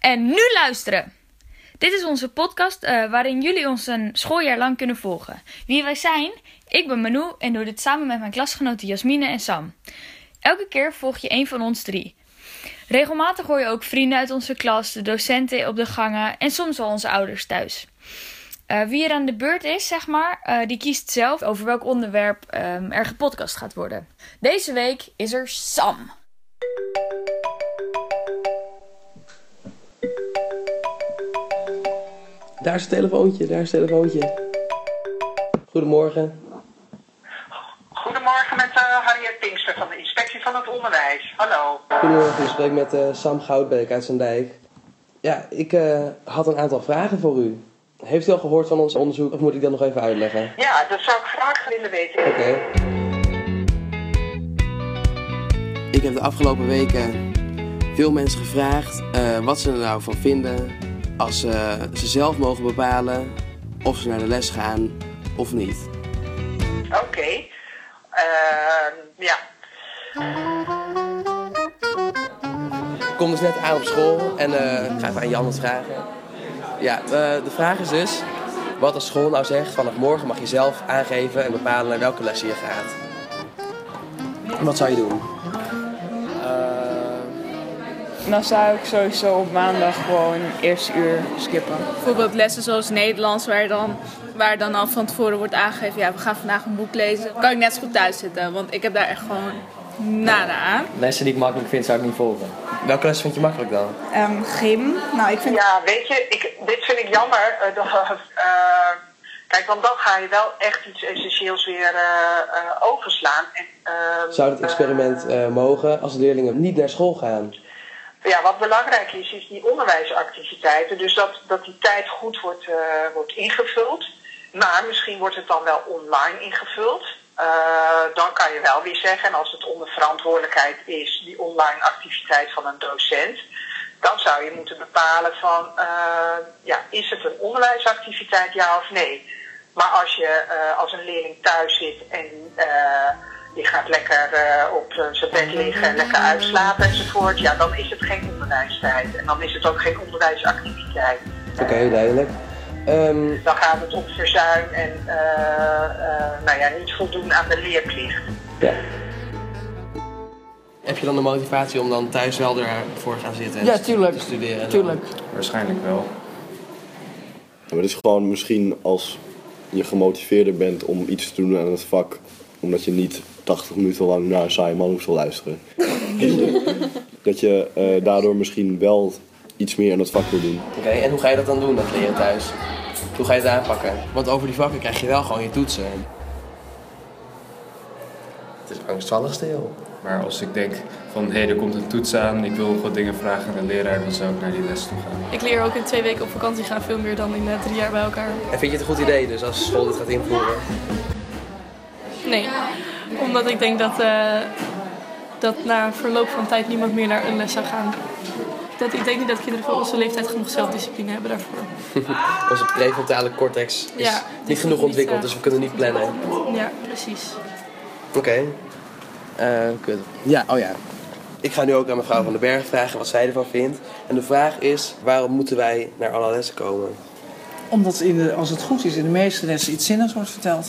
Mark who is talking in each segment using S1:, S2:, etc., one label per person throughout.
S1: En nu luisteren! Dit is onze podcast eh, waarin jullie ons een schooljaar lang kunnen volgen. Wie wij zijn? Ik ben Manu en doe dit samen met mijn klasgenoten Jasmine en Sam. Elke keer volg je een van ons drie. Regelmatig hoor je ook vrienden uit onze klas, de docenten op de gangen en soms wel onze ouders thuis. Uh, wie er aan de beurt is, zeg maar, uh, die kiest zelf over welk onderwerp um, er gepodcast gaat worden. Deze week is er Sam.
S2: Daar is het telefoontje, daar is het telefoontje. Goedemorgen.
S3: Goedemorgen met uh, Harriet Pinkster van de Inspectie van het Onderwijs. Hallo.
S2: Goedemorgen, ik spreek met uh, Sam Goudbeek uit Zandijk. Ja, ik uh, had een aantal vragen voor u. Heeft u al gehoord van ons onderzoek of moet ik dat nog even uitleggen?
S3: Ja, dat zou ik graag willen weten.
S2: Oké. Okay. Ik heb de afgelopen weken veel mensen gevraagd wat ze er nou van vinden als uh, ze zelf mogen bepalen of ze naar de les gaan of niet.
S3: Oké. Okay. Uh, ja.
S2: Ik kom dus net aan op school en uh, ik ga even aan Jan wat vragen. Ja, de vraag is dus wat de school nou zegt. Vanaf morgen mag je zelf aangeven en bepalen naar welke les je gaat. Wat zou je doen?
S4: Dan zou ik sowieso op maandag gewoon eerste uur skippen.
S5: Bijvoorbeeld lessen zoals Nederlands, waar, dan, waar dan al van tevoren wordt aangegeven... ja, we gaan vandaag een boek lezen. Kan ik net zo goed thuis zitten, want ik heb daar echt gewoon nada aan.
S6: Lessen die ik makkelijk vind, zou ik niet volgen.
S2: Welke les vind je makkelijk dan?
S7: Um, gym. Nou, ik vind...
S3: Ja, weet je, ik, dit vind ik jammer. Uh, dat, uh, Kijk, want dan ga je wel echt iets essentieels weer uh, uh, overslaan. En, uh,
S2: Zou het experiment mogen als de leerlingen niet naar school gaan?
S3: Ja, wat belangrijk is, is die onderwijsactiviteiten. Dus dat, dat die tijd goed wordt, uh, wordt ingevuld. Maar misschien wordt het dan wel online ingevuld. Uh, dan kan je wel weer zeggen, als het onder verantwoordelijkheid is, die online activiteit van een docent. Dan zou je moeten bepalen van, uh, ja, is het een onderwijsactiviteit, ja of nee? Maar als je als een leerling thuis zit en die gaat lekker uh, op zijn bed liggen, lekker uitslapen enzovoort. Ja, dan is het geen onderwijstijd. En dan is het ook geen onderwijsactiviteit.
S2: Oké, okay, duidelijk. Um...
S3: Dan gaat het om verzuim en uh, uh, nou ja, niet voldoen aan de leerplicht.
S2: Ja. Heb je dan de motivatie om dan thuis wel ervoor gaan zitten en
S4: ja, tuurlijk.
S2: te studeren?
S4: Tuurlijk.
S6: Waarschijnlijk wel.
S8: Ja, maar het is gewoon misschien als je gemotiveerder bent om iets te doen aan het vak, omdat je niet 80 minuten lang naar een saaie man hoeft te luisteren. dat je uh, daardoor misschien wel iets meer aan het vak wil doen.
S2: Oké, okay, en hoe ga je dat dan doen, dat leren thuis? Hoe ga je het aanpakken? Want over die vakken krijg je wel gewoon je toetsen. Het is angstvallig stil.
S6: Maar als ik denk van hé, hey, er komt een toets aan, ik wil wat dingen vragen aan de leraar, dan zou ik naar die les toe gaan.
S5: Ik leer ook in twee weken op vakantie gaan veel meer dan in uh, drie jaar bij elkaar.
S2: En vind je het een goed idee dus als school dit gaat invoeren?
S5: Nee, omdat ik denk dat, uh, dat na verloop van tijd niemand meer naar een les zou gaan. Dat, ik denk niet dat kinderen van onze leeftijd genoeg zelfdiscipline hebben daarvoor.
S2: onze prefrontale cortex is ja, niet genoeg ontwikkeld, niet, uh, dus we kunnen niet plannen.
S5: Ja, precies.
S2: Oké. Okay. Uh, kut. Ja, oh ja. Ik ga nu ook aan mevrouw van den Berg vragen wat zij ervan vindt. En de vraag is, waarom moeten wij naar alle lessen komen?
S7: Omdat in de, als het goed is, in de meeste lessen iets zinnigs wordt verteld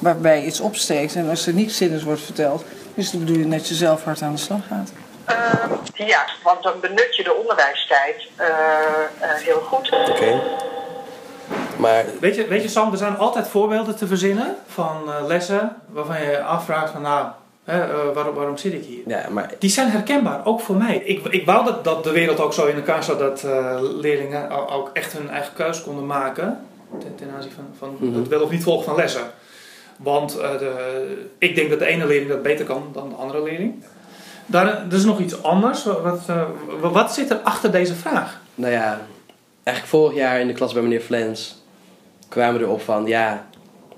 S7: waarbij iets opsteekt. En als er niets zinnigs wordt verteld, is de bedoeling dat je zelf hard aan de slag gaat.
S3: Uh, ja, want dan benut je de onderwijstijd uh, uh, heel goed.
S2: Oké. Okay. Maar...
S9: Weet, je, weet je, Sam, er zijn altijd voorbeelden te verzinnen van lessen waarvan je afvraagt van nou, hè, waarom, waarom zit ik hier?
S2: Ja, maar...
S9: Die zijn herkenbaar, ook voor mij. Ik, ik wou dat, dat de wereld ook zo in elkaar zat dat leerlingen ook echt hun eigen keus konden maken ten, ten aanzien van, van mm -hmm. het wel of niet volgen van lessen. Want uh, de, ik denk dat de ene leerling dat beter kan dan de andere leerling. Daar, er is nog iets anders. Wat, uh, wat zit er achter deze vraag?
S2: Nou ja, eigenlijk vorig jaar in de klas bij meneer Flens kwamen we erop van... Ja,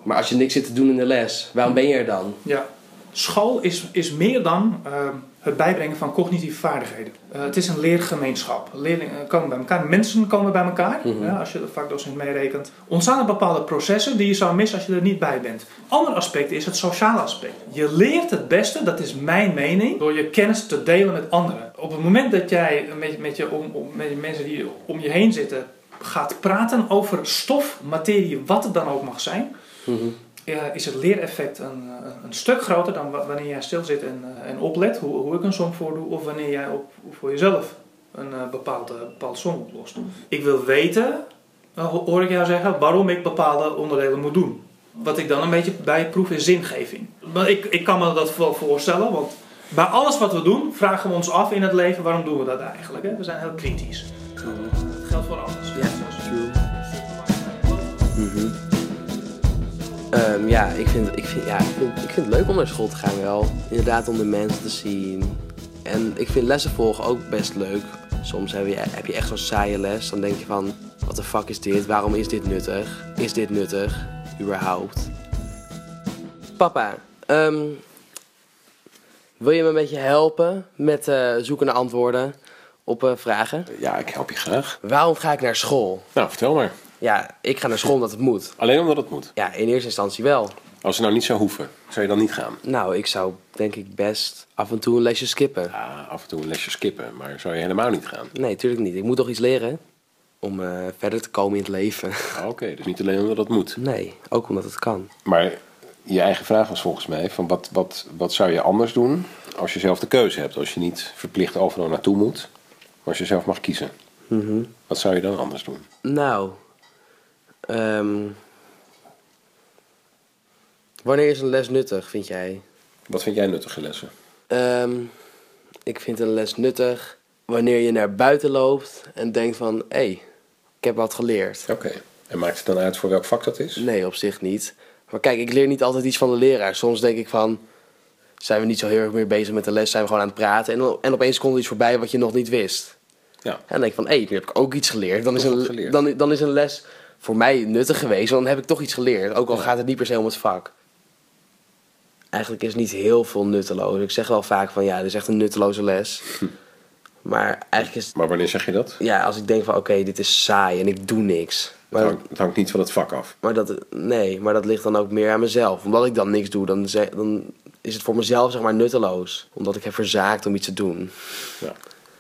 S2: maar als je niks zit te doen in de les, waarom ben je er dan?
S9: Ja, school is, is meer dan uh, het bijbrengen van cognitieve vaardigheden. Eh, het is een leergemeenschap. Leerlingen komen bij elkaar, mensen komen bij elkaar.
S2: Mhm.
S9: ja, als je de vakdocent meerekent. Ontstaan er bepaalde processen die je zou missen als je er niet bij bent. Ander aspect is het sociale aspect. Je leert het beste, dat is mijn mening, door je kennis te delen met anderen. Op het moment dat jij met, met, je, om, om, met je mensen die om je heen zitten gaat praten over stof, materie, wat het dan ook mag zijn,
S2: Mhm.
S9: eh, is het leereffect een, eh, een stuk groter dan wa- wanneer jij stil zit en, eh, en oplet hoe, hoe ik een som voordoe, of wanneer jij op, voor jezelf een eh, bepaalde, bepaalde som oplost. Ik wil weten, eh, ho- hoor ik jou zeggen, waarom ik bepaalde onderdelen moet doen. Wat ik dan een beetje bijproef is zingeving. Maar ik, ik kan me dat wel voorstellen, want bij alles wat we doen, vragen we ons af in het leven waarom doen we dat eigenlijk. Hè? We zijn heel kritisch. Dat geldt voor alles.
S2: Ja, Mhm. Ehm, ja, ik vind, ik, vind, ja ik, vind, ik vind het leuk om naar school te gaan wel. Inderdaad om de mensen te zien. En ik vind lessen volgen ook best leuk. Soms heb je, heb je echt zo'n saaie les. Dan denk je van, wat de fuck is dit? Waarom is dit nuttig? Is dit nuttig? Überhaupt? Papa, ehm, wil je me een beetje helpen met eh, zoeken naar antwoorden op eh, vragen?
S10: Ja, ik help je graag.
S2: Waarom ga ik naar school?
S10: Nou, vertel maar.
S2: Ja, ik ga naar school omdat het moet.
S10: Alleen omdat het moet.
S2: Ja, in eerste instantie wel.
S10: Als het nou niet zou hoeven, zou je dan niet gaan?
S2: Nou, ik zou denk ik best af en toe een lesje skippen.
S10: Ja, af en toe een lesje skippen, maar zou je helemaal niet gaan?
S2: Nee, tuurlijk niet. Ik moet toch iets leren om eh, verder te komen in het leven.
S10: Ah, Oké, dus niet alleen omdat het moet.
S2: Nee, ook omdat het kan.
S10: Maar je eigen vraag was volgens mij: van wat, wat, wat zou je anders doen als je zelf de keuze hebt? Als je niet verplicht overal naartoe moet, maar als je zelf mag kiezen.
S2: Mhm.
S10: Wat zou je dan anders doen?
S2: Nou, ehm, wanneer is een les nuttig, vind jij?
S10: Wat vind jij nuttige lessen?
S2: Ehm, ik vind een les nuttig wanneer je naar buiten loopt en denkt van... hé, hey, ik heb wat geleerd.
S10: Oké. En maakt het dan uit voor welk vak dat is?
S2: Nee, op zich niet. Maar kijk, ik leer niet altijd iets van de leraar. Soms denk ik van... zijn we niet zo heel erg meer bezig met de les, zijn we gewoon aan het praten... en, en opeens komt er iets voorbij wat je nog niet wist.
S10: Ja.
S2: En dan denk ik van, hé, nu heb ik ook iets geleerd. Dan is, een,
S10: geleerd.
S2: Dan, dan is een les voor mij nuttig geweest, want dan heb ik toch iets geleerd. Ook al gaat het niet per se om het vak. Eigenlijk is niet heel veel nutteloos. Ik zeg wel vaak van, ja, dit is echt een nutteloze les. Maar eigenlijk is
S10: Maar wanneer zeg je dat?
S2: ja, als ik denk van, oké, dit is saai en ik doe niks.
S10: Het
S2: Maar,
S10: hangt, het hangt niet van het vak af.
S2: maar dat, nee, maar dat ligt dan ook meer aan mezelf. Omdat ik dan niks doe, dan, dan is het voor mezelf zeg maar nutteloos. Omdat ik heb verzaakt om iets te doen.
S10: Ja.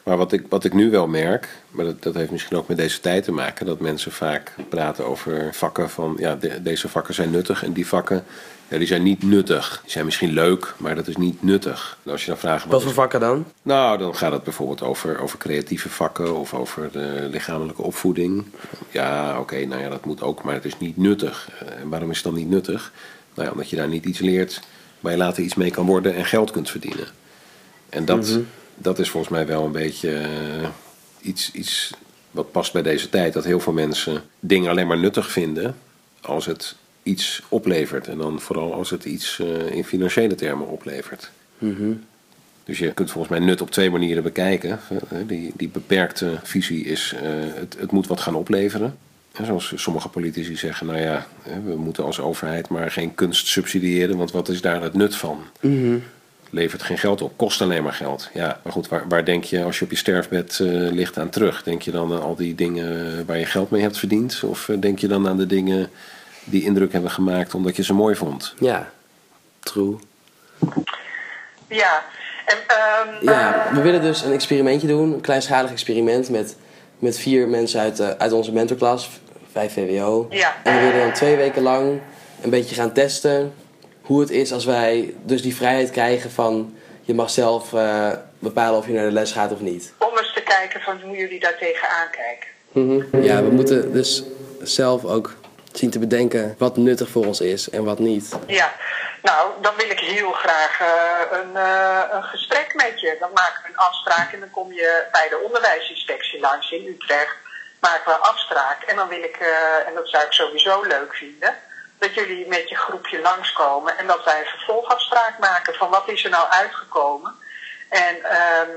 S10: Maar wat ik, wat ik nu wel merk, maar dat, dat heeft misschien ook met deze tijd te maken, dat mensen vaak praten over vakken van, ja, de- deze vakken zijn nuttig en die vakken, ja, die zijn niet nuttig. Die zijn misschien leuk, maar dat is niet nuttig. En als je dan vraagt,
S2: Wat voor vakken dan?
S10: Nou, dan gaat het bijvoorbeeld over, over creatieve vakken of over de lichamelijke opvoeding. Ja, oké, nou ja, dat moet ook, maar het is niet nuttig. Eh, En waarom is het dan niet nuttig? Nou ja, omdat je daar niet iets leert waar je later iets mee kan worden en geld kunt verdienen. En dat,
S2: Mhm.
S10: Dat is volgens mij wel een beetje eh, iets, iets wat past bij deze tijd. Dat heel veel mensen dingen alleen maar nuttig vinden als het iets oplevert. En dan vooral als het iets eh, in financiële termen oplevert.
S2: Mhm.
S10: Dus je kunt volgens mij nut op twee manieren bekijken. Eh, Die, die beperkte visie is, het, het moet wat gaan opleveren. En zoals sommige politici zeggen, nou ja, we moeten als overheid maar geen kunst subsidiëren, want wat is daar het nut van?
S2: Mhm.
S10: Levert geen geld op, kost alleen maar geld. Ja, maar goed, waar, waar denk je als je op je sterfbed eh, ligt aan terug? Denk je dan aan al die dingen waar je geld mee hebt verdiend? Of eh, denk je dan aan de dingen die indruk hebben gemaakt omdat je ze mooi vond?
S2: Ja, true.
S3: Ja, en ehm,
S2: Ja, we willen dus een experimentje doen. Een kleinschalig experiment met, met vier mensen uit, eh, uit onze mentorklas. Vijf VWO.
S3: Ja.
S2: En we willen dan twee weken lang een beetje gaan testen hoe het is als wij dus die vrijheid krijgen van je mag zelf eh, bepalen of je naar de les gaat of niet.
S3: om eens te kijken van hoe jullie daar tegenaan kijken.
S2: Mhm. Ja, we moeten dus zelf ook zien te bedenken wat nuttig voor ons is en wat niet.
S3: Ja, nou, dan wil ik heel graag eh, een, eh, een gesprek met je. Dan maken we een afspraak en dan kom je bij de onderwijsinspectie langs in Utrecht. Maken we een afspraak en dan wil ik, en dat zou ik sowieso leuk vinden, dat jullie met je groepje langskomen en dat wij een vervolgafspraak maken van wat is er nou uitgekomen. En ehm,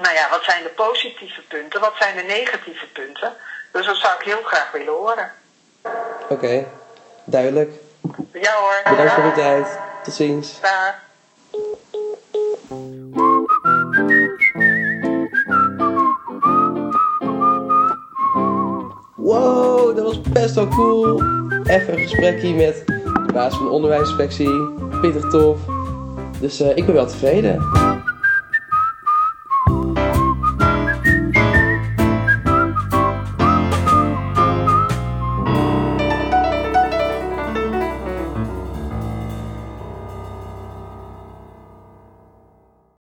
S3: nou ja, wat zijn de positieve punten, wat zijn de negatieve punten. Dus dat zou ik heel graag willen horen.
S2: Oké, duidelijk.
S3: Ja hoor.
S2: Bedankt voor de tijd. Tot ziens.
S3: Dag.
S2: Wow, dat was best wel cool. Even een gesprekje met de baas van de onderwijsinspectie. Pittig tof. Dus eh, ik ben wel tevreden.